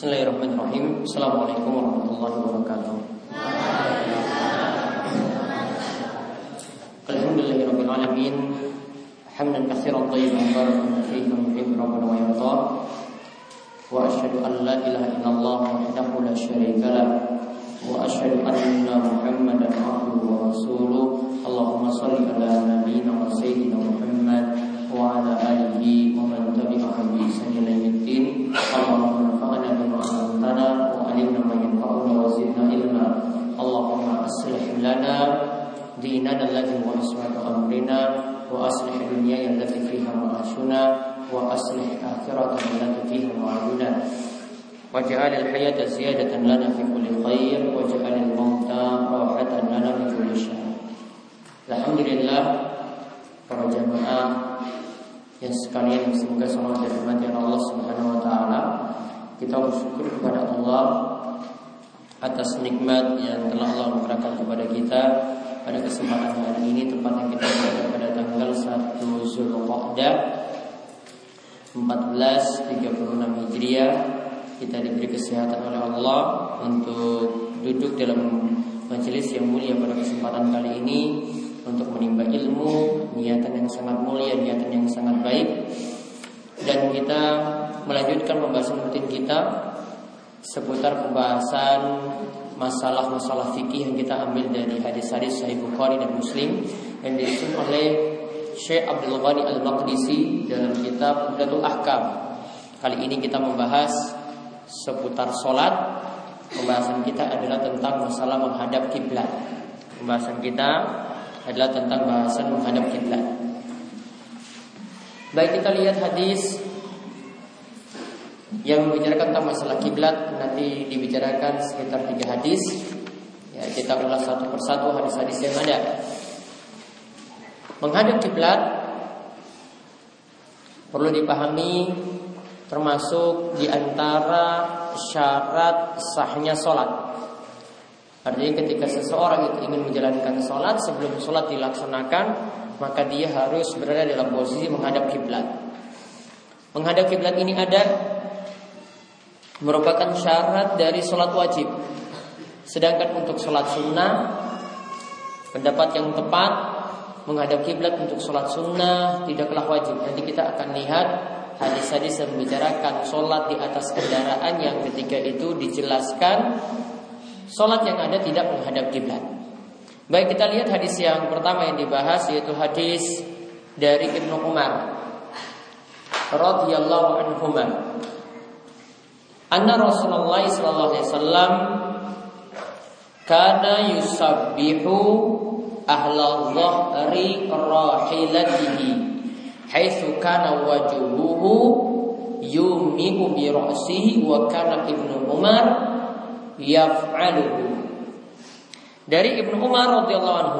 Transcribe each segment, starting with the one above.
Bismillahirrahmanirrahim. Assalamualaikum warahmatullahi wabarakatuh. Alhamdulillahirabbil alamin. Hamdan katsiran thayyiban barakan fihi muhib rabbana wa yarda. Wa asyhadu an la ilaha illallah wahdahu la syarika lah. Wa asyhadu anna Muhammadan abduhu wa rasuluh. Allahumma shalli ala nabiyyina wa sayyidina Muhammad wa ala alihi wa man tabi'ahum bi ihsan ila yaumiddin. Allahumma علمتنا وعلمنا ما ينفعنا وزدنا علما اللهم أصلح لنا ديننا الذي هو عصمة أمرنا وأصلح دنيانا التي فيها معاشنا وأصلح آخرتنا التي فيها معادنا واجعل الحياة زيادة لنا في كل خير واجعل الموت راحة لنا من كل شر Alhamdulillah para jamaah yang sekalian semoga salam dan rahmat Allah Subhanahu wa taala kita bersyukur kepada Allah atas nikmat yang telah Allah berikan kepada kita pada kesempatan hari ini tempat yang kita berada pada tanggal 1 Zulqa'dah 1436 Hijriah. Kita diberi kesehatan oleh Allah untuk duduk dalam majelis yang mulia pada kesempatan kali ini untuk menimba ilmu niatan yang sangat mulia niatan yang sangat baik. Dan kita melanjutkan pembahasan rutin kita seputar pembahasan masalah-masalah fikih yang kita ambil dari hadis-hadis Sahih Bukhari dan Muslim yang disusun oleh Syekh Abdul Ghani Al-Maqdisi dalam kitab Umdatul Ahkam. Kali ini kita membahas seputar solat. Pembahasan kita adalah tentang masalah menghadap kiblat. Pembahasan kita adalah tentang bahasan menghadap kiblat. Baik kita lihat hadis yang membicarakan tentang masalah kiblat nanti dibicarakan sekitar tiga hadis. Ya, kita ulas satu persatu hadis-hadis yang ada. Menghadap kiblat perlu dipahami termasuk di antara syarat sahnya sholat. Artinya ketika seseorang itu ingin menjalankan sholat sebelum sholat dilaksanakan maka dia harus berada dalam posisi menghadap kiblat. Menghadap kiblat ini ada merupakan syarat dari sholat wajib. Sedangkan untuk sholat sunnah, pendapat yang tepat menghadap kiblat untuk sholat sunnah tidaklah wajib. Nanti kita akan lihat hadis-hadis yang membicarakan sholat di atas kendaraan yang ketika itu dijelaskan sholat yang ada tidak menghadap kiblat. Baik kita lihat hadis yang pertama yang dibahas yaitu hadis dari Ibnu Umar radhiyallahu anhu. Anna Rasulullah sallallahu alaihi wasallam kana yusabbihu ahla dhahri rahilatihi haitsu kana wajhuhu yumihu bi ra'sihi wa kana Ibnu Umar yaf'aluhu. Dari Ibnu Umar radhiyallahu anhu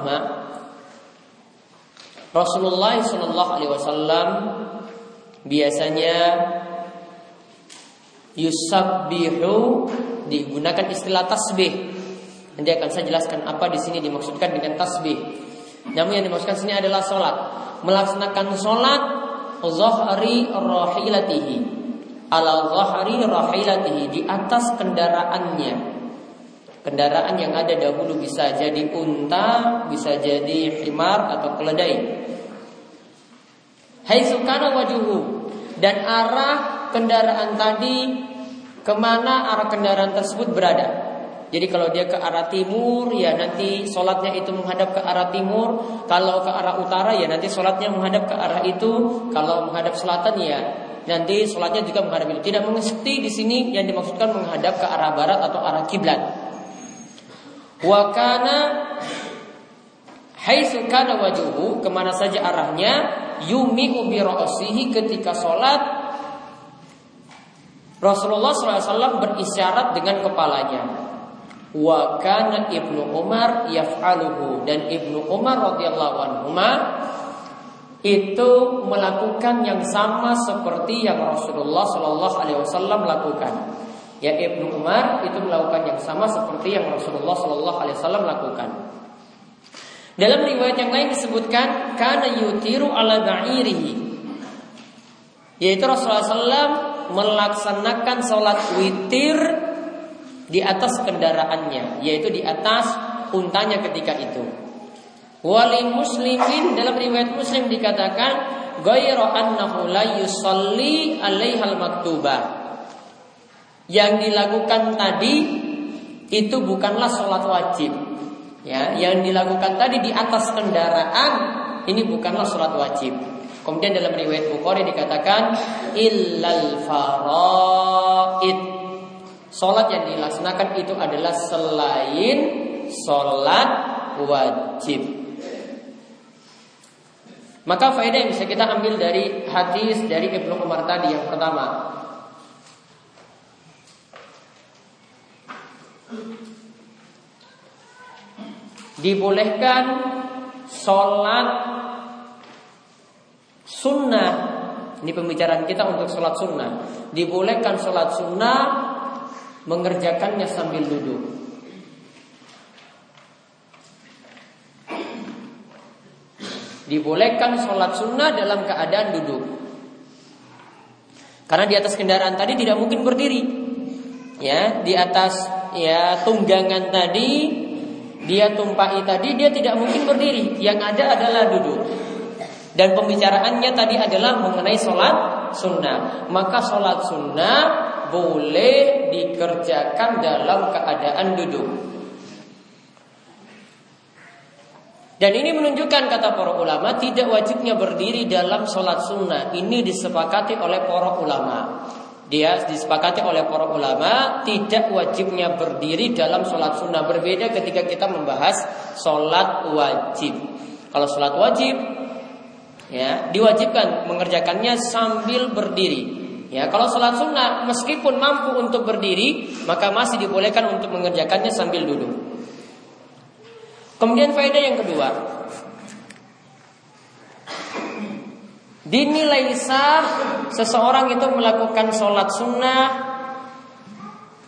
Rasulullah Shallallahu alaihi wasallam biasanya yusabbihu digunakan istilah tasbih. Nanti akan saya jelaskan apa di sini dimaksudkan dengan tasbih. Namun yang dimaksudkan sini adalah sholat. Melaksanakan sholat zahri rahilatihi ala zahri rahilatihi di atas kendaraannya Kendaraan yang ada dahulu bisa jadi unta, bisa jadi himar atau keledai. Hai sukana wajuhu dan arah kendaraan tadi ke mana arah kendaraan tersebut berada. Jadi kalau dia ke arah timur ya nanti sholatnya itu menghadap ke arah timur. Kalau ke arah utara ya nanti sholatnya menghadap ke arah itu. Kalau menghadap selatan ya nanti sholatnya juga menghadap itu. Tidak mesti di sini yang dimaksudkan menghadap ke arah barat atau arah kiblat. Wa kana haitsu kana wajuhu ke mana saja arahnya yumi'u bi ketika sholat Rasulullah SAW berisyarat dengan kepalanya. Wa kana Ibnu Umar yaf'aluhu dan Ibnu Umar radhiyallahu anhu itu melakukan yang sama seperti yang Rasulullah Shallallahu alaihi wasallam lakukan. Ya Ibnu Umar itu melakukan yang sama seperti yang Rasulullah Shallallahu Alaihi Wasallam lakukan. Dalam riwayat yang lain disebutkan karena yutiru ala ba'irihi yaitu Rasulullah SAW melaksanakan sholat witir di atas kendaraannya, yaitu di atas untanya ketika itu. Wali muslimin dalam riwayat muslim dikatakan annahu la yusalli alaihal maktubah. Yang dilakukan tadi itu bukanlah sholat wajib. Ya, yang dilakukan tadi di atas kendaraan ini bukanlah sholat wajib. Kemudian dalam riwayat Bukhari dikatakan illal faraid. Salat yang dilaksanakan itu adalah selain salat wajib. Maka faedah yang bisa kita ambil dari hadis dari Ibnu Umar tadi yang pertama. Dibolehkan sholat Sunnah. Ini pembicaraan kita untuk sholat sunnah. Dibolehkan sholat sunnah Mengerjakannya sambil duduk. Dibolehkan sholat sunnah dalam keadaan duduk. Karena di atas kendaraan tadi tidak mungkin berdiri. Ya, di atas ya tunggangan tadi dia tumpai tadi dia tidak mungkin berdiri, yang ada adalah duduk. Dan pembicaraannya tadi adalah mengenai sholat sunnah. Maka sholat sunnah boleh dikerjakan dalam keadaan duduk. Dan ini menunjukkan kata para ulama tidak wajibnya berdiri dalam sholat sunnah. Ini disepakati oleh para ulama. Dia disepakati oleh para ulama tidak wajibnya berdiri dalam sholat sunnah. Berbeda ketika kita membahas sholat wajib. Kalau sholat wajib ya diwajibkan mengerjakannya sambil berdiri. Ya, kalau sholat sunnah meskipun mampu untuk berdiri, maka masih dibolehkan untuk mengerjakannya sambil duduk. Kemudian faedah yang kedua, dinilai sah seseorang itu melakukan sholat sunnah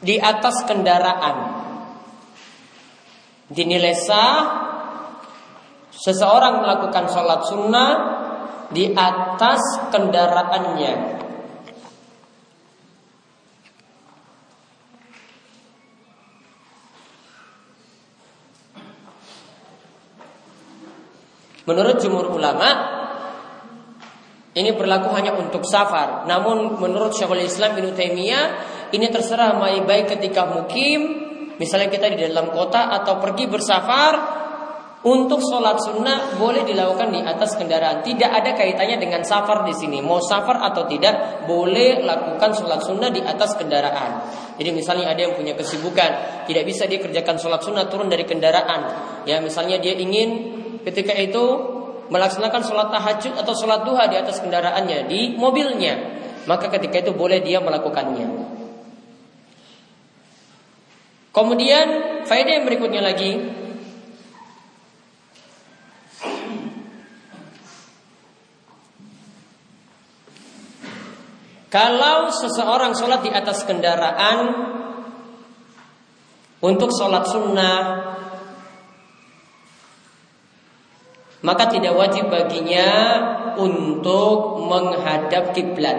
di atas kendaraan. Dinilai sah seseorang melakukan sholat sunnah di atas kendaraannya. Menurut jumhur ulama, ini berlaku hanya untuk safar. Namun menurut Syekhul Islam Ibnu Taimiyah, ini terserah baik ketika mukim, misalnya kita di dalam kota atau pergi bersafar untuk sholat sunnah boleh dilakukan di atas kendaraan. Tidak ada kaitannya dengan safar di sini. Mau safar atau tidak, boleh lakukan sholat sunnah di atas kendaraan. Jadi misalnya ada yang punya kesibukan, tidak bisa dia kerjakan sholat sunnah turun dari kendaraan. Ya misalnya dia ingin ketika itu melaksanakan sholat tahajud atau sholat duha di atas kendaraannya di mobilnya, maka ketika itu boleh dia melakukannya. Kemudian faedah yang berikutnya lagi Kalau seseorang sholat di atas kendaraan untuk sholat sunnah, maka tidak wajib baginya untuk menghadap kiblat.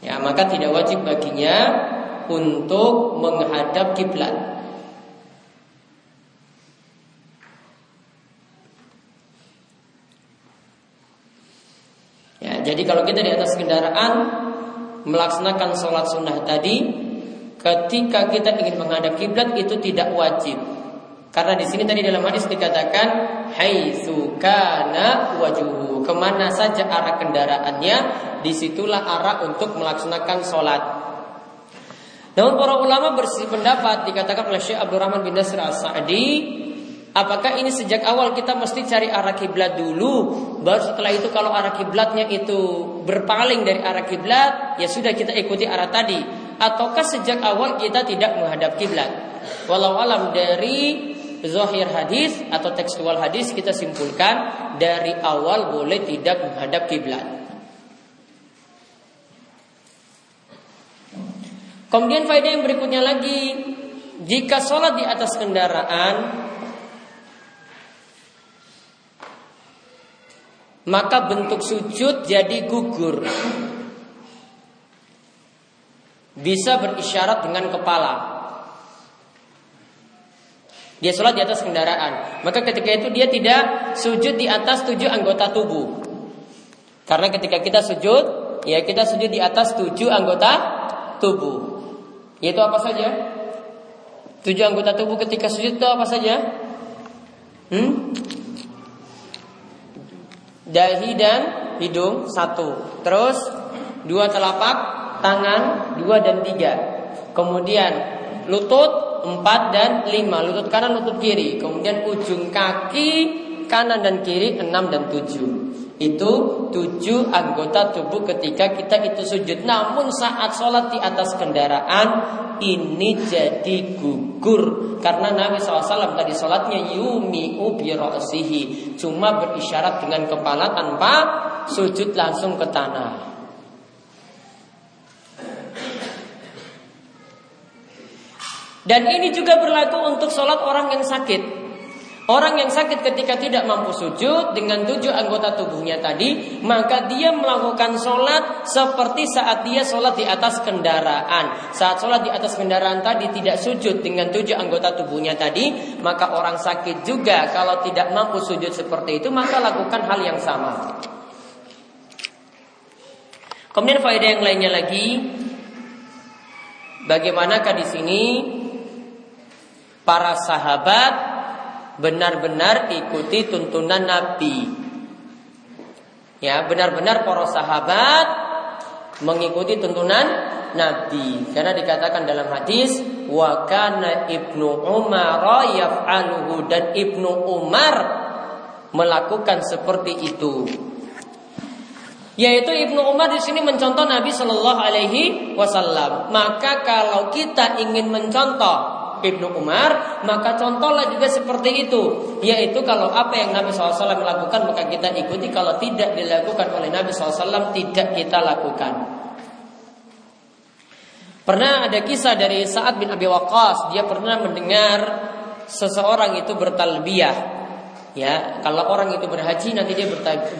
Ya, maka tidak wajib baginya untuk menghadap kiblat. Jadi kalau kita di atas kendaraan melaksanakan sholat sunnah tadi, ketika kita ingin menghadap kiblat itu tidak wajib. Karena di sini tadi dalam hadis dikatakan haitsu kana wajuhu. Ke mana saja arah kendaraannya, di situlah arah untuk melaksanakan sholat. Namun para ulama bersih pendapat dikatakan oleh Syekh Abdurrahman bin Nasir As-Sa'di Apakah ini sejak awal kita mesti cari arah kiblat dulu, baru setelah itu kalau arah kiblatnya itu berpaling dari arah kiblat, ya sudah kita ikuti arah tadi, ataukah sejak awal kita tidak menghadap kiblat? Walau alam dari zahir hadis atau tekstual hadis kita simpulkan dari awal boleh tidak menghadap kiblat. Kemudian faedah yang berikutnya lagi, jika sholat di atas kendaraan maka bentuk sujud jadi gugur. bisa berisyarat dengan kepala. Dia sholat di atas kendaraan. Maka ketika itu dia tidak sujud di atas tujuh anggota tubuh. Karena ketika kita sujud, ya kita sujud di atas tujuh anggota tubuh. Yaitu apa saja? Tujuh anggota tubuh ketika sujud itu apa saja? Hmm? Dahi dan hidung satu. Terus dua telapak tangan dua dan tiga. Kemudian lutut empat dan lima. Lutut kanan, lutut kiri. Kemudian ujung kaki kanan dan kiri enam dan tujuh. Itu tujuh anggota tubuh ketika kita itu sujud. Namun saat sholat di atas kendaraan ini jadi gugur karena Nabi SAW tadi sholatnya yumi ubi cuma berisyarat dengan kepala tanpa sujud langsung ke tanah. Dan ini juga berlaku untuk sholat orang yang sakit. Orang yang sakit ketika tidak mampu sujud dengan tujuh anggota tubuhnya tadi, maka dia melakukan sholat seperti saat dia sholat di atas kendaraan. Saat sholat di atas kendaraan tadi tidak sujud dengan tujuh anggota tubuhnya tadi, maka orang sakit juga kalau tidak mampu sujud seperti itu, maka lakukan hal yang sama. Kemudian faedah yang lainnya lagi, bagaimanakah di sini para sahabat benar-benar ikuti tuntunan Nabi. Ya, benar-benar para sahabat mengikuti tuntunan Nabi. Karena dikatakan dalam hadis wa kana Ibnu Umar yaf'aluhu dan Ibnu Umar melakukan seperti itu. Yaitu Ibnu Umar di sini mencontoh Nabi Shallallahu Alaihi Wasallam. Maka kalau kita ingin mencontoh Ibnu Umar, maka contohlah juga seperti itu. Yaitu kalau apa yang Nabi SAW lakukan maka kita ikuti, kalau tidak dilakukan oleh Nabi SAW tidak kita lakukan. Pernah ada kisah dari Sa'ad bin Abi Waqqas, dia pernah mendengar seseorang itu bertalbiyah. Ya, kalau orang itu berhaji nanti dia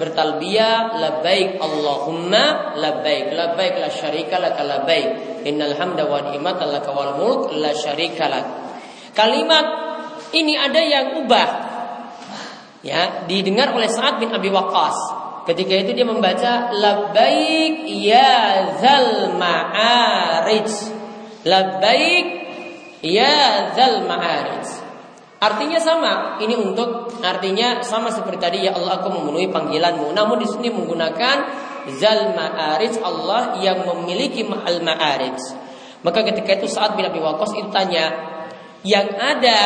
bertalbiyah labbaik Allahumma labbaik labbaik la syarika lak labbaik innal hamda wa ni'mata lak wal mulk la syarika lak. Kalimat ini ada yang ubah. Ya, didengar oleh Sa'ad bin Abi Waqqas. Ketika itu dia membaca labbaik ya zal ma'arij. Labbaik ya zal ma'arij. Artinya sama, ini untuk artinya sama seperti tadi ya Allah aku memenuhi panggilanmu. Namun di sini menggunakan zal ma'arij Allah yang memiliki mahal ma'arij. Maka ketika itu saat bin Abi Waqqas itu tanya, yang ada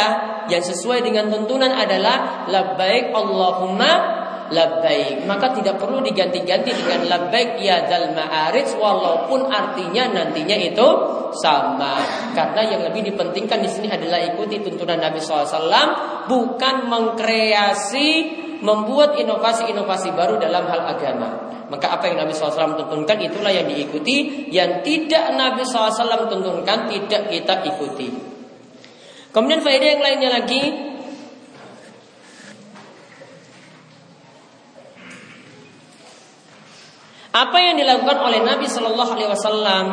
yang sesuai dengan tuntunan adalah labbaik Allahumma labbaik. Maka tidak perlu diganti-ganti dengan labbaik ya dal ma'arij walaupun artinya nantinya itu sama. Karena yang lebih dipentingkan di sini adalah ikuti tuntunan Nabi SAW bukan mengkreasi membuat inovasi-inovasi baru dalam hal agama. Maka apa yang Nabi SAW tuntunkan itulah yang diikuti. Yang tidak Nabi SAW tuntunkan tidak kita ikuti. Kemudian faedah yang lainnya lagi Apa yang dilakukan oleh Nabi Shallallahu Alaihi Wasallam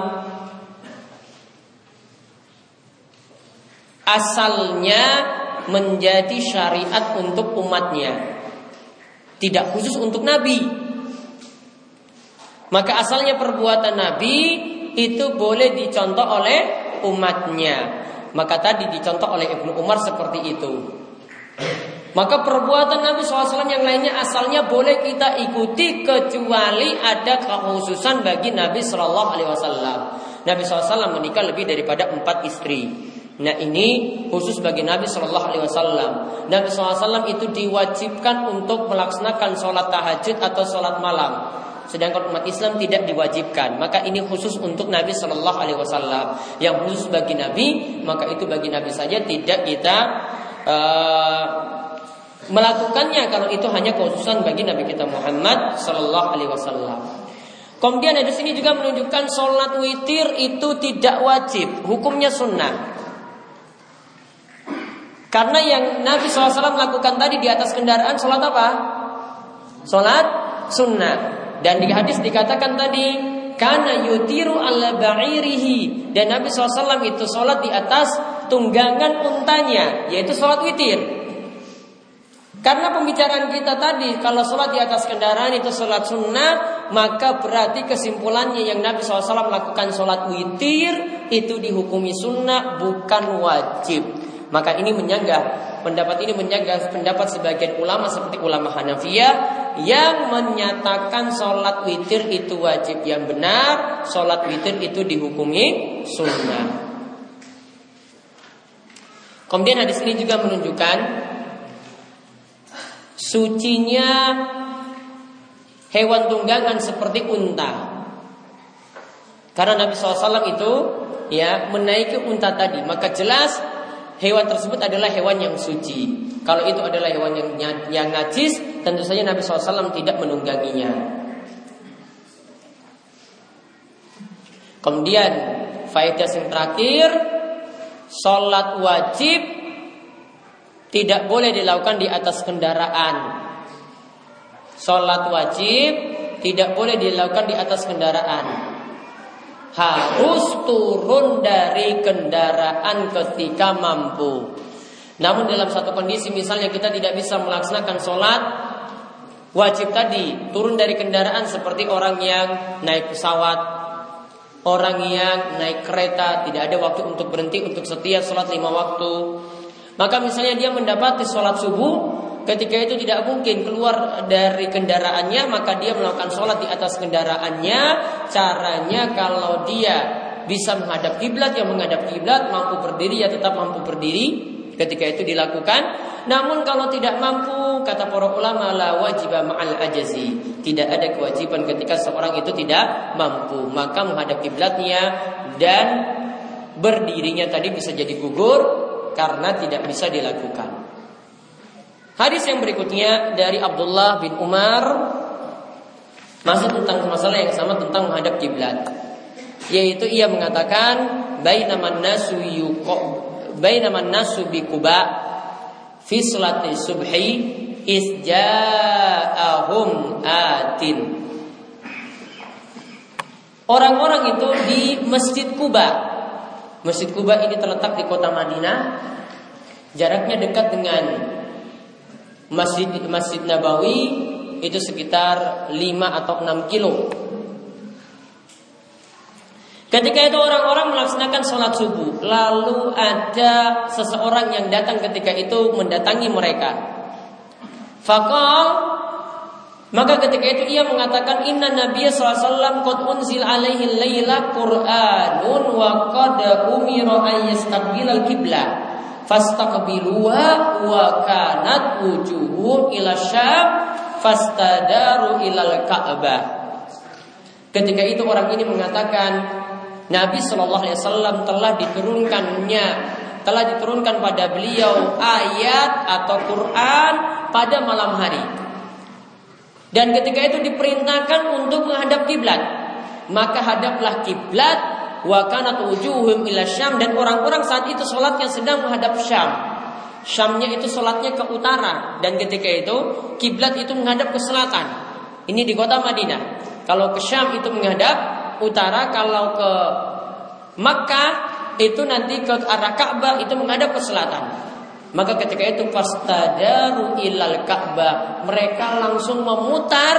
asalnya menjadi syariat untuk umatnya, tidak khusus untuk Nabi. Maka asalnya perbuatan Nabi itu boleh dicontoh oleh umatnya. Maka tadi dicontoh oleh Ibnu Umar seperti itu. Maka perbuatan Nabi SAW yang lainnya asalnya boleh kita ikuti kecuali ada kekhususan bagi Nabi Shallallahu Alaihi Wasallam. Nabi SAW menikah lebih daripada empat istri. Nah ini khusus bagi Nabi Shallallahu Alaihi Wasallam. Nabi SAW itu diwajibkan untuk melaksanakan sholat tahajud atau sholat malam. Sedangkan umat Islam tidak diwajibkan. Maka ini khusus untuk Nabi Shallallahu Alaihi Wasallam. Yang khusus bagi Nabi, maka itu bagi Nabi saja tidak kita uh, melakukannya kalau itu hanya khususan bagi Nabi kita Muhammad Sallallahu Alaihi Wasallam. Kemudian di sini juga menunjukkan sholat witir itu tidak wajib, hukumnya sunnah. Karena yang Nabi SAW lakukan tadi di atas kendaraan sholat apa? Sholat sunnah. Dan di hadis dikatakan tadi karena yutiru ala ba'irihi dan Nabi SAW itu sholat di atas tunggangan untanya yaitu sholat witir karena pembicaraan kita tadi kalau sholat di atas kendaraan itu sholat sunnah maka berarti kesimpulannya yang Nabi SAW melakukan sholat witir itu dihukumi sunnah bukan wajib maka ini menyanggah pendapat ini menjaga pendapat sebagian ulama seperti ulama Hanafiyah yang menyatakan sholat witir itu wajib yang benar, sholat witir itu dihukumi sunnah. Kemudian hadis ini juga menunjukkan sucinya hewan tunggangan seperti unta. Karena Nabi SAW itu ya menaiki unta tadi, maka jelas hewan tersebut adalah hewan yang suci. Kalau itu adalah hewan yang yang najis, tentu saja Nabi SAW tidak menungganginya. Kemudian faedah yang terakhir, sholat wajib tidak boleh dilakukan di atas kendaraan. Sholat wajib tidak boleh dilakukan di atas kendaraan harus turun dari kendaraan ketika mampu. Namun dalam satu kondisi misalnya kita tidak bisa melaksanakan sholat wajib tadi turun dari kendaraan seperti orang yang naik pesawat, orang yang naik kereta tidak ada waktu untuk berhenti untuk setia sholat lima waktu. Maka misalnya dia mendapati sholat subuh Ketika itu tidak mungkin keluar dari kendaraannya Maka dia melakukan sholat di atas kendaraannya. Caranya kalau dia bisa menghadap kiblat yang menghadap kiblat mampu berdiri ya tetap mampu berdiri ketika itu dilakukan. Namun kalau tidak mampu kata para ulama la wajib ma'al ajazi. Tidak ada kewajiban ketika seorang itu tidak mampu. Maka menghadap kiblatnya dan berdirinya tadi bisa jadi gugur karena tidak bisa dilakukan Hadis yang berikutnya dari Abdullah bin Umar masih tentang masalah yang sama tentang menghadap kiblat. Yaitu ia mengatakan bainaman nasu yuqa bainaman nasu bi Quba fi salati subhi isja'ahum atin. Orang-orang itu di Masjid Kuba. Masjid Kuba ini terletak di kota Madinah. Jaraknya dekat dengan Masjid Masjid Nabawi itu sekitar 5 atau 6 kilo. Ketika itu orang-orang melaksanakan sholat subuh, lalu ada seseorang yang datang ketika itu mendatangi mereka. Fakal maka ketika itu ia mengatakan Inna Nabiya SAW Qad unzil alaihi layla Qur'anun Wa qad umira ayyastabila al-kiblah fastaqbiluha wa kanat wujuhum ila syam fastadaru ilal ka'bah. Ketika itu orang ini mengatakan Nabi Shallallahu Alaihi Wasallam telah diturunkannya telah diturunkan pada beliau ayat atau Quran pada malam hari dan ketika itu diperintahkan untuk menghadap kiblat maka hadaplah kiblat wa kanat wujuhum ila Syam dan orang-orang saat itu sholatnya sedang menghadap Syam. Syamnya itu sholatnya ke utara dan ketika itu kiblat itu menghadap ke selatan. Ini di kota Madinah. Kalau ke Syam itu menghadap utara, kalau ke Makkah itu nanti ke arah Ka'bah itu menghadap ke selatan. Maka ketika itu pastadaru ilal Ka'bah, mereka langsung memutar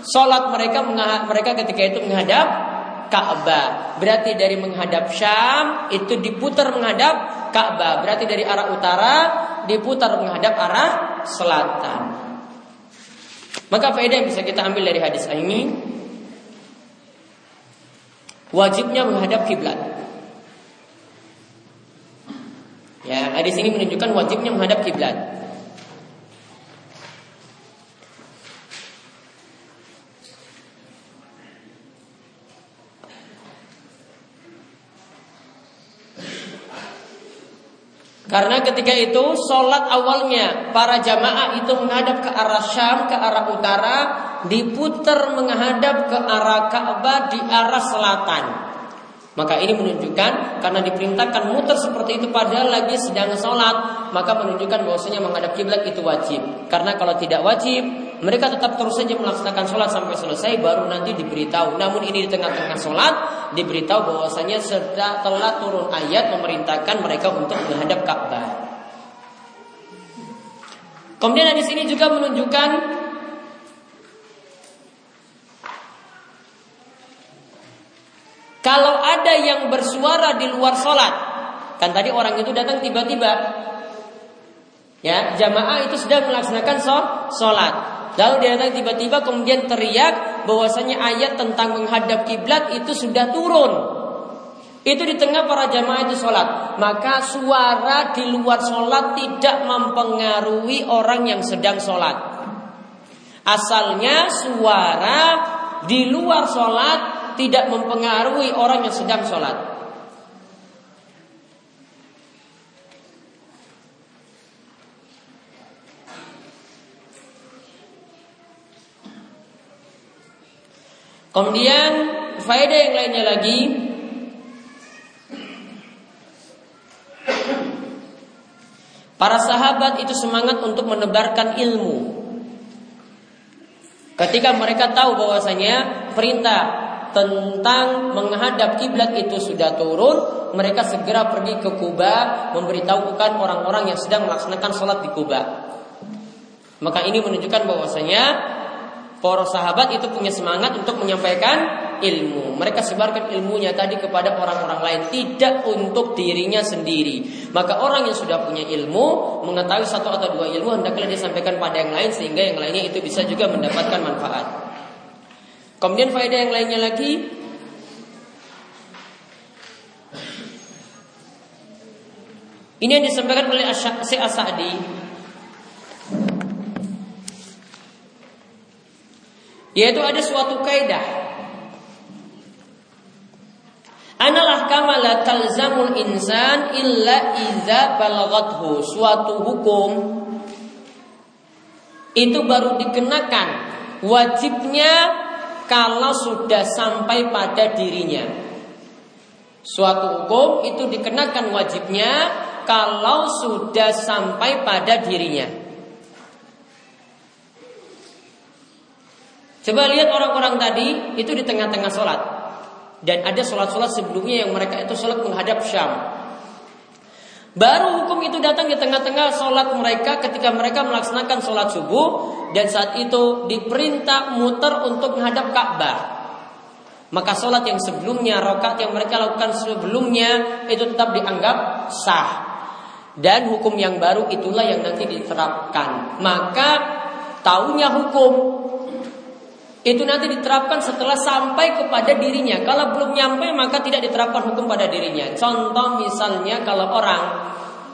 sholat mereka mereka ketika itu menghadap Ka'bah. Berarti dari menghadap Syam itu diputar menghadap Ka'bah. Berarti dari arah utara diputar menghadap arah selatan. Maka faedah yang bisa kita ambil dari hadis ini wajibnya menghadap kiblat. Ya, hadis ini menunjukkan wajibnya menghadap kiblat. Karena ketika itu sholat awalnya para jamaah itu menghadap ke arah Syam, ke arah utara, diputar menghadap ke arah Ka'bah di arah selatan. Maka ini menunjukkan karena diperintahkan muter seperti itu padahal lagi sedang sholat, maka menunjukkan bahwasanya menghadap kiblat itu wajib. Karena kalau tidak wajib, mereka tetap terus saja melaksanakan sholat sampai selesai baru nanti diberitahu. Namun ini di tengah-tengah sholat diberitahu bahwasanya sudah telah turun ayat memerintahkan mereka untuk menghadap Ka'bah. Kemudian di sini juga menunjukkan kalau ada yang bersuara di luar sholat, kan tadi orang itu datang tiba-tiba, ya jamaah itu sudah melaksanakan sholat, lalu dia datang tiba-tiba kemudian teriak bahwasanya ayat tentang menghadap kiblat itu sudah turun. Itu di tengah para jamaah itu sholat. Maka suara di luar sholat tidak mempengaruhi orang yang sedang sholat. Asalnya suara di luar sholat tidak mempengaruhi orang yang sedang sholat. Kemudian faedah yang lainnya lagi Para sahabat itu semangat untuk menebarkan ilmu. Ketika mereka tahu bahwasanya perintah tentang menghadap kiblat itu sudah turun, mereka segera pergi ke Kuba memberitahukan orang-orang yang sedang melaksanakan sholat di Kuba. Maka ini menunjukkan bahwasanya para sahabat itu punya semangat untuk menyampaikan ilmu. Mereka sebarkan ilmunya tadi kepada orang-orang lain, tidak untuk dirinya sendiri. Maka orang yang sudah punya ilmu, mengetahui satu atau dua ilmu, hendaklah disampaikan pada yang lain sehingga yang lainnya itu bisa juga mendapatkan manfaat. Kemudian faedah yang lainnya lagi, ini yang disampaikan oleh Syekh As-Sa'di. Yaitu ada suatu kaidah. Analah kama la talzamul insan illa idza balaghathu. Suatu hukum itu baru dikenakan wajibnya kalau sudah sampai pada dirinya. Suatu hukum itu dikenakan wajibnya kalau sudah sampai pada dirinya. Coba lihat orang-orang tadi itu di tengah-tengah sholat. Dan ada sholat-sholat sebelumnya yang mereka itu sholat menghadap Syam. Baru hukum itu datang di tengah-tengah sholat mereka ketika mereka melaksanakan sholat subuh dan saat itu diperintah muter untuk menghadap Ka'bah. Maka sholat yang sebelumnya, rokat yang mereka lakukan sebelumnya itu tetap dianggap sah. Dan hukum yang baru itulah yang nanti diterapkan. Maka tahunya hukum itu nanti diterapkan setelah sampai kepada dirinya. Kalau belum nyampe maka tidak diterapkan hukum pada dirinya. Contoh misalnya kalau orang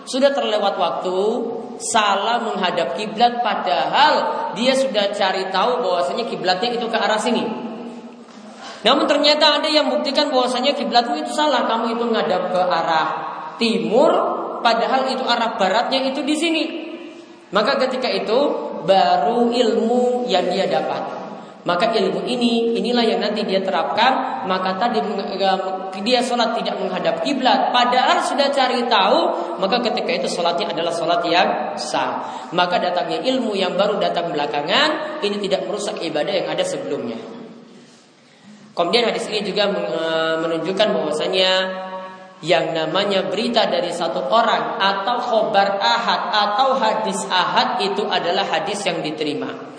sudah terlewat waktu salah menghadap kiblat padahal dia sudah cari tahu bahwasanya kiblatnya itu ke arah sini. Namun ternyata ada yang buktikan bahwasanya kiblatmu itu salah, kamu itu menghadap ke arah timur padahal itu arah baratnya itu di sini. Maka ketika itu baru ilmu yang dia dapat. Maka ilmu ini inilah yang nanti dia terapkan. Maka tadi dia sholat tidak menghadap kiblat, padahal sudah cari tahu, maka ketika itu sholatnya adalah sholat yang sah. Maka datangnya ilmu yang baru datang belakangan ini tidak merusak ibadah yang ada sebelumnya. Kemudian hadis ini juga menunjukkan bahwasanya yang namanya berita dari satu orang atau khobar ahad atau hadis ahad itu adalah hadis yang diterima.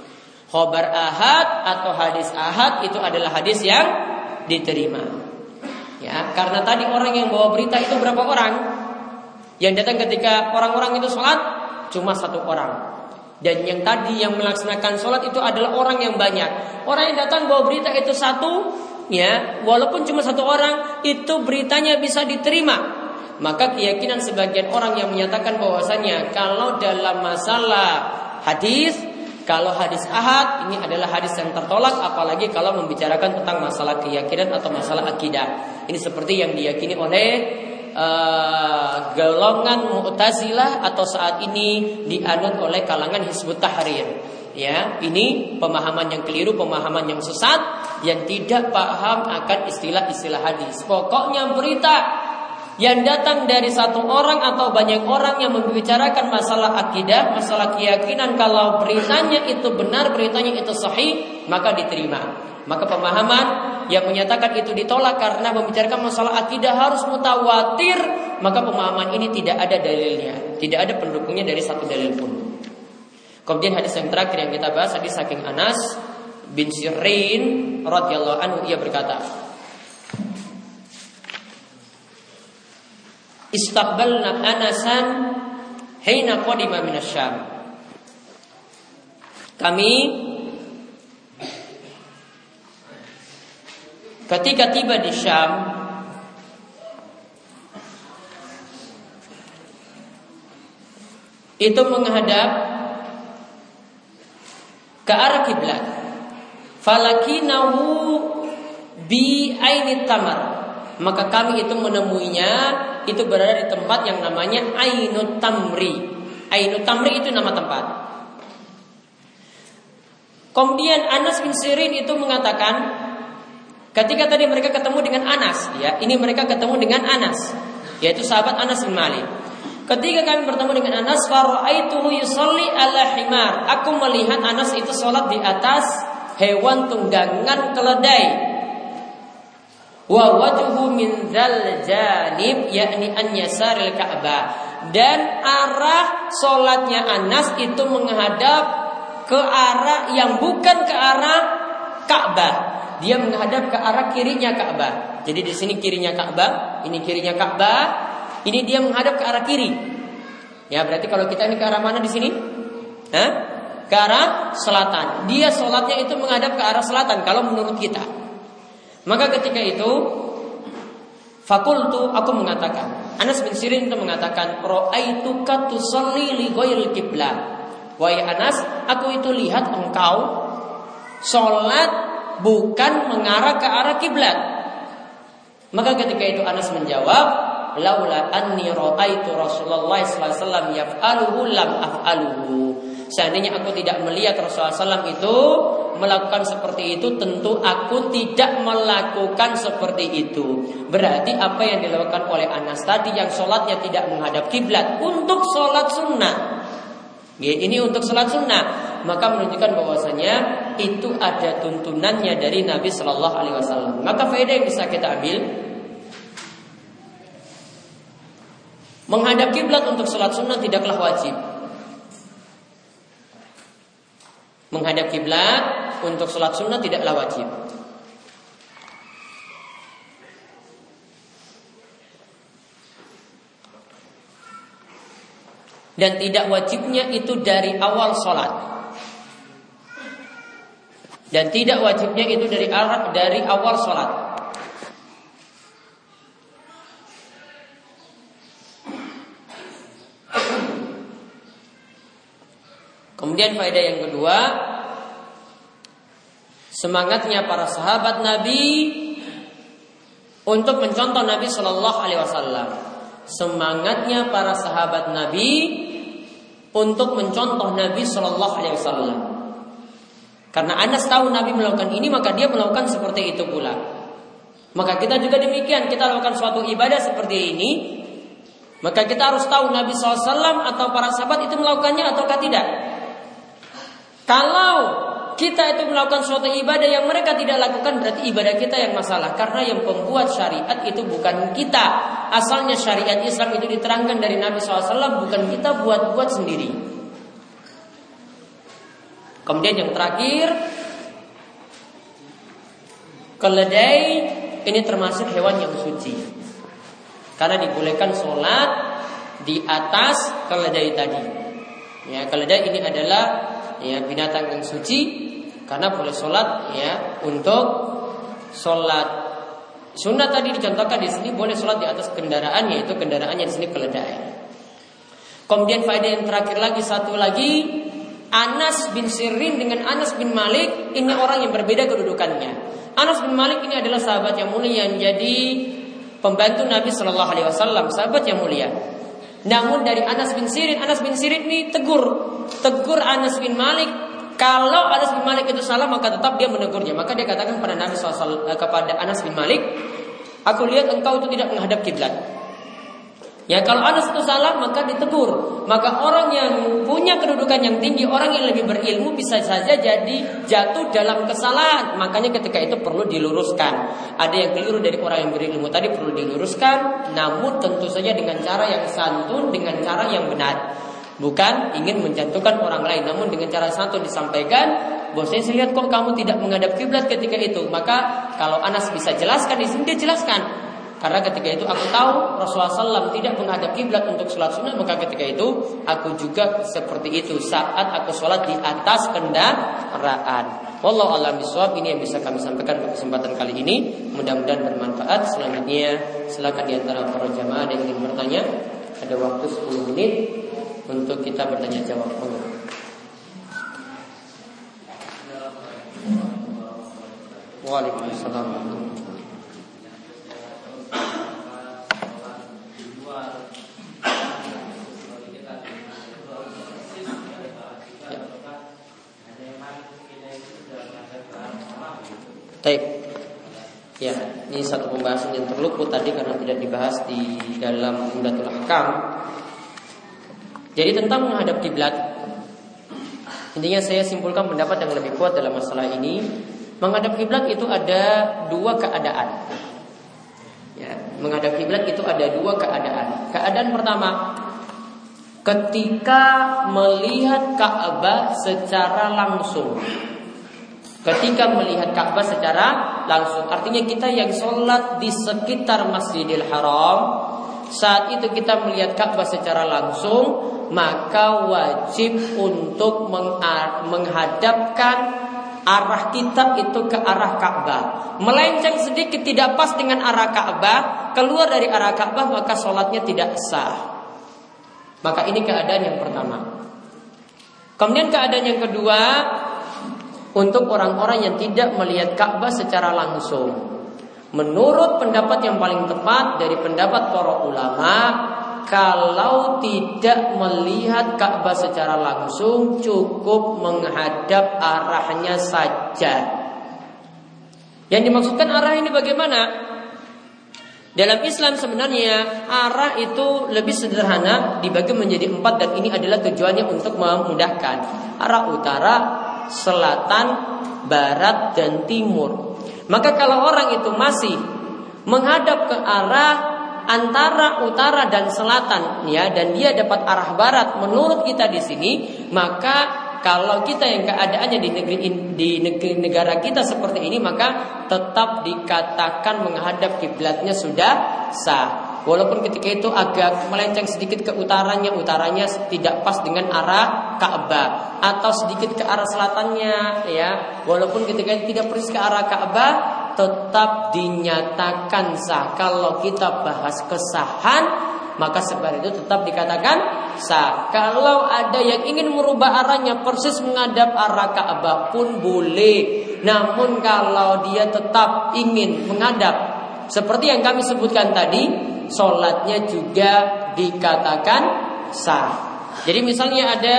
Khobar ahad atau hadis ahad itu adalah hadis yang diterima. Ya, karena tadi orang yang bawa berita itu berapa orang? Yang datang ketika orang-orang itu sholat cuma satu orang. Dan yang tadi yang melaksanakan sholat itu adalah orang yang banyak. Orang yang datang bawa berita itu satu, ya, walaupun cuma satu orang, itu beritanya bisa diterima. Maka keyakinan sebagian orang yang menyatakan bahwasanya kalau dalam masalah hadis kalau hadis ahad ini adalah hadis yang tertolak apalagi kalau membicarakan tentang masalah keyakinan atau masalah akidah. Ini seperti yang diyakini oleh uh, golongan Mu'tazilah atau saat ini dianut oleh kalangan Hizbut Tahrir. Ya, ini pemahaman yang keliru, pemahaman yang sesat yang tidak paham akan istilah-istilah hadis. Pokoknya berita yang datang dari satu orang atau banyak orang yang membicarakan masalah akidah, masalah keyakinan kalau beritanya itu benar, beritanya itu sahih, maka diterima. Maka pemahaman yang menyatakan itu ditolak karena membicarakan masalah akidah harus mutawatir, maka pemahaman ini tidak ada dalilnya, tidak ada pendukungnya dari satu dalil pun. Kemudian hadis yang terakhir yang kita bahas hadis saking Anas bin Sirin radhiyallahu anhu ia berkata, Istaqbalna Anasan hina qadima minasyam. Kami ketika tiba di Syam itu menghadap ke arah kiblat. Falakinahu bi ainit tamar maka kami itu menemuinya itu berada di tempat yang namanya Ainut Tamri. Ainut Tamri itu nama tempat. Kemudian Anas bin Sirin itu mengatakan ketika tadi mereka ketemu dengan Anas, ya, ini mereka ketemu dengan Anas, yaitu sahabat Anas bin Malik. Ketika kami bertemu dengan Anas, yusalli ala himar. Aku melihat Anas itu sholat di atas hewan tunggangan keledai wa wajhu min dzal janib yakni an yasaril Ka'bah. Dan arah solatnya Anas itu menghadap ke arah yang bukan ke arah Ka'bah. Dia menghadap ke arah kirinya Ka'bah. Jadi di sini kirinya Ka'bah ini kirinya Ka'bah ini dia menghadap ke arah kiri. Ya berarti kalau kita ini ke arah mana di sini? Hah? ke arah selatan. Dia solatnya itu menghadap ke arah selatan kalau menurut kita maka ketika itu Fakultu aku mengatakan Anas bin Sirin itu mengatakan Ra'aituka tusalli li ghairil kiblat Wahai Anas Aku itu lihat engkau Sholat bukan mengarah ke arah kiblat Maka ketika itu Anas menjawab Laula anni ra'aitu Rasulullah SAW yaf'aluhu lam af'aluhu Seandainya aku tidak melihat Rasulullah SAW itu melakukan seperti itu, tentu aku tidak melakukan seperti itu. Berarti apa yang dilakukan oleh Anas tadi yang sholatnya tidak menghadap kiblat untuk sholat sunnah. Ya, ini untuk sholat sunnah maka menunjukkan bahwasanya itu ada tuntunannya dari Nabi Shallallahu Alaihi Wasallam. Maka faedah yang bisa kita ambil menghadap kiblat untuk sholat sunnah tidaklah wajib. Menghadap kiblat untuk sholat sunnah tidaklah wajib. Dan tidak wajibnya itu dari awal sholat. Dan tidak wajibnya itu dari dari awal sholat. Kemudian faedah yang kedua, semangatnya para sahabat Nabi untuk mencontoh Nabi Shallallahu Alaihi Wasallam. Semangatnya para sahabat Nabi untuk mencontoh Nabi Shallallahu Alaihi Wasallam. Karena Anas tahu Nabi melakukan ini, maka dia melakukan seperti itu pula. Maka kita juga demikian, kita lakukan suatu ibadah seperti ini, maka kita harus tahu Nabi SAW atau para sahabat itu melakukannya ataukah tidak. Kalau kita itu melakukan suatu ibadah yang mereka tidak lakukan berarti ibadah kita yang masalah. Karena yang pembuat syariat itu bukan kita. Asalnya syariat Islam itu diterangkan dari Nabi SAW bukan kita buat-buat sendiri. Kemudian yang terakhir keledai ini termasuk hewan yang suci. Karena dibolehkan sholat di atas keledai tadi. Ya keledai ini adalah ya binatang yang suci karena boleh sholat ya untuk sholat sunnah tadi dicontohkan di sini boleh sholat di atas kendaraan yaitu kendaraannya di sini keledai. Kemudian faedah yang terakhir lagi satu lagi Anas bin Sirin dengan Anas bin Malik ini orang yang berbeda kedudukannya. Anas bin Malik ini adalah sahabat yang mulia yang jadi pembantu Nabi Shallallahu Alaihi Wasallam, sahabat yang mulia. Namun dari Anas bin Sirin, Anas bin Sirin ini tegur, tegur Anas bin Malik. Kalau Anas bin Malik itu salah maka tetap dia menegurnya. Maka dia katakan kepada Nabi SAW, eh, kepada Anas bin Malik, aku lihat engkau itu tidak menghadap kiblat. Ya kalau ada satu salah maka ditegur. Maka orang yang punya kedudukan yang tinggi, orang yang lebih berilmu bisa saja jadi jatuh dalam kesalahan. Makanya ketika itu perlu diluruskan. Ada yang keliru dari orang yang berilmu tadi perlu diluruskan, namun tentu saja dengan cara yang santun, dengan cara yang benar. Bukan ingin menjatuhkan orang lain, namun dengan cara santun disampaikan, bahwa saya lihat kok kamu tidak menghadap kiblat ketika itu. Maka kalau Anas bisa jelaskan di sini dia jelaskan karena ketika itu aku tahu Rasulullah SAW tidak menghadap kiblat untuk sholat sunnah Maka ketika itu aku juga seperti itu Saat aku sholat di atas kendaraan. Wallahu alam biswab ini yang bisa kami sampaikan pada kesempatan kali ini. Mudah-mudahan bermanfaat. Selanjutnya silakan di antara para jamaah yang ingin bertanya. Ada waktu 10 menit Untuk kita bertanya jawab. Waalaikumsalam Baik. Ya, ini satu pembahasan yang terluput tadi karena tidak dibahas di dalam Umdatul Ahkam. Jadi tentang menghadap kiblat. Intinya saya simpulkan pendapat yang lebih kuat dalam masalah ini. Menghadap kiblat itu ada dua keadaan. Menghadap kiblat itu ada dua keadaan. Keadaan pertama, ketika melihat Ka'bah secara langsung. Ketika melihat Ka'bah secara langsung Artinya kita yang sholat di sekitar Masjidil Haram Saat itu kita melihat Ka'bah secara langsung Maka wajib untuk menghadapkan arah kita itu ke arah Ka'bah. Melenceng sedikit tidak pas dengan arah Ka'bah. Keluar dari arah Ka'bah maka sholatnya tidak sah. Maka ini keadaan yang pertama. Kemudian keadaan yang kedua untuk orang-orang yang tidak melihat Ka'bah secara langsung. Menurut pendapat yang paling tepat dari pendapat para ulama, kalau tidak melihat Ka'bah secara langsung cukup menghadap arahnya saja. Yang dimaksudkan arah ini bagaimana? Dalam Islam sebenarnya arah itu lebih sederhana dibagi menjadi empat dan ini adalah tujuannya untuk memudahkan arah utara, selatan, barat, dan timur. Maka kalau orang itu masih menghadap ke arah antara utara dan selatan ya dan dia dapat arah barat menurut kita di sini maka kalau kita yang keadaannya di negeri di negeri negara kita seperti ini maka tetap dikatakan menghadap kiblatnya sudah sah Walaupun ketika itu agak melenceng sedikit ke utaranya, utaranya tidak pas dengan arah Ka'bah atau sedikit ke arah selatannya ya. Walaupun ketika itu tidak persis ke arah Ka'bah, tetap dinyatakan sah. Kalau kita bahas kesahan, maka sebenarnya itu tetap dikatakan sah. Kalau ada yang ingin merubah arahnya persis menghadap arah Ka'bah pun boleh. Namun kalau dia tetap ingin menghadap seperti yang kami sebutkan tadi, sholatnya juga dikatakan sah. Jadi misalnya ada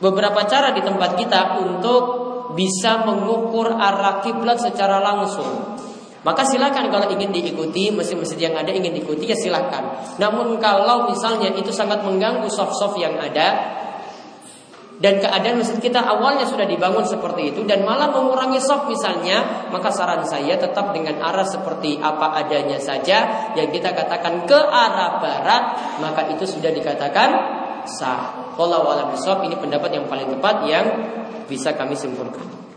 beberapa cara di tempat kita untuk bisa mengukur arah kiblat secara langsung. Maka silakan kalau ingin diikuti masjid-masjid yang ada ingin diikuti ya silakan. Namun kalau misalnya itu sangat mengganggu soft-soft yang ada, dan keadaan masjid kita awalnya sudah dibangun seperti itu dan malah mengurangi soft misalnya, maka saran saya tetap dengan arah seperti apa adanya saja yang kita katakan ke arah barat, maka itu sudah dikatakan sah. Kalau alam ini pendapat yang paling tepat yang bisa kami simpulkan.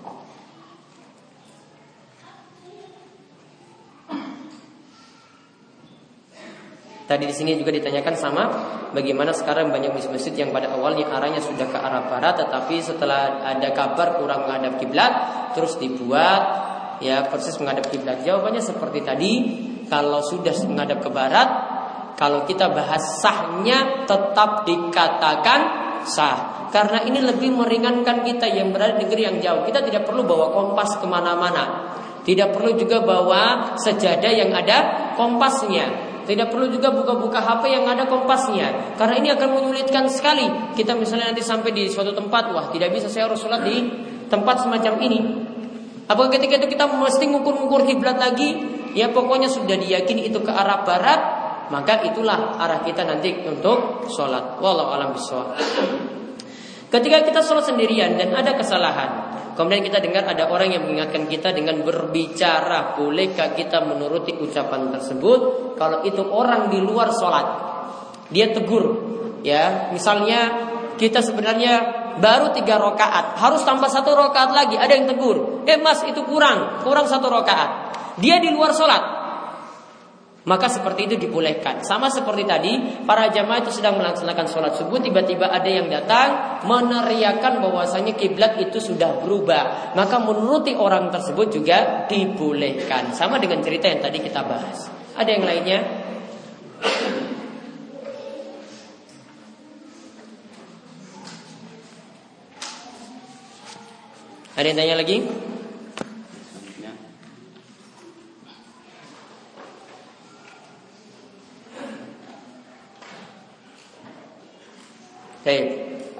Tadi di sini juga ditanyakan sama bagaimana sekarang banyak masjid-masjid yang pada awalnya arahnya sudah ke arah barat tetapi setelah ada kabar kurang menghadap kiblat terus dibuat ya persis menghadap kiblat. Jawabannya seperti tadi, kalau sudah menghadap ke barat, kalau kita bahas sahnya tetap dikatakan sah. Karena ini lebih meringankan kita yang berada di negeri yang jauh. Kita tidak perlu bawa kompas ke mana-mana. Tidak perlu juga bawa sejadah yang ada kompasnya. Tidak perlu juga buka-buka HP yang ada kompasnya Karena ini akan menyulitkan sekali Kita misalnya nanti sampai di suatu tempat Wah tidak bisa saya harus sholat di tempat semacam ini Apakah ketika itu kita mesti ngukur-ngukur kiblat lagi Ya pokoknya sudah diyakini itu ke arah barat maka itulah arah kita nanti untuk sholat. Wallahu alam bisawab. Ketika kita sholat sendirian dan ada kesalahan, kemudian kita dengar ada orang yang mengingatkan kita dengan berbicara, bolehkah kita menuruti ucapan tersebut? Kalau itu orang di luar sholat, dia tegur, ya, misalnya kita sebenarnya baru tiga rakaat, harus tambah satu rakaat lagi. Ada yang tegur, eh mas itu kurang, kurang satu rakaat. Dia di luar sholat, maka seperti itu dibolehkan. Sama seperti tadi, para jamaah itu sedang melaksanakan sholat subuh, tiba-tiba ada yang datang meneriakan bahwasanya kiblat itu sudah berubah. Maka menuruti orang tersebut juga dibolehkan. Sama dengan cerita yang tadi kita bahas. Ada yang lainnya? Ada yang tanya lagi? Baik,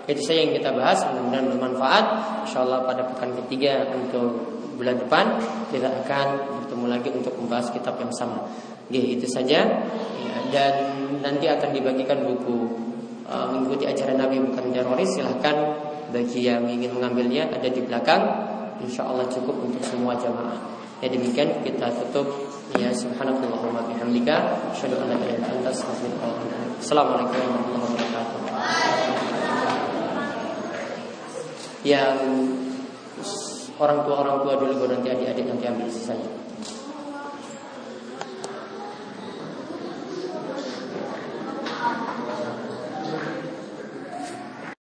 itu saja yang kita bahas. Mudah-mudahan bermanfaat. Insya Allah pada pekan ketiga untuk bulan depan kita akan bertemu lagi untuk membahas kitab yang sama. Oke, itu saja. Ya, dan nanti akan dibagikan buku uh, mengikuti ajaran Nabi bukan teroris. Silahkan bagi yang ingin mengambilnya ada di belakang. Insya Allah cukup untuk semua jamaah. Ya demikian kita tutup ya astaghfiruka wa Assalamualaikum warahmatullahi wabarakatuh yang orang tua orang tua dulu baru nanti adik-adik nanti ambil sisanya.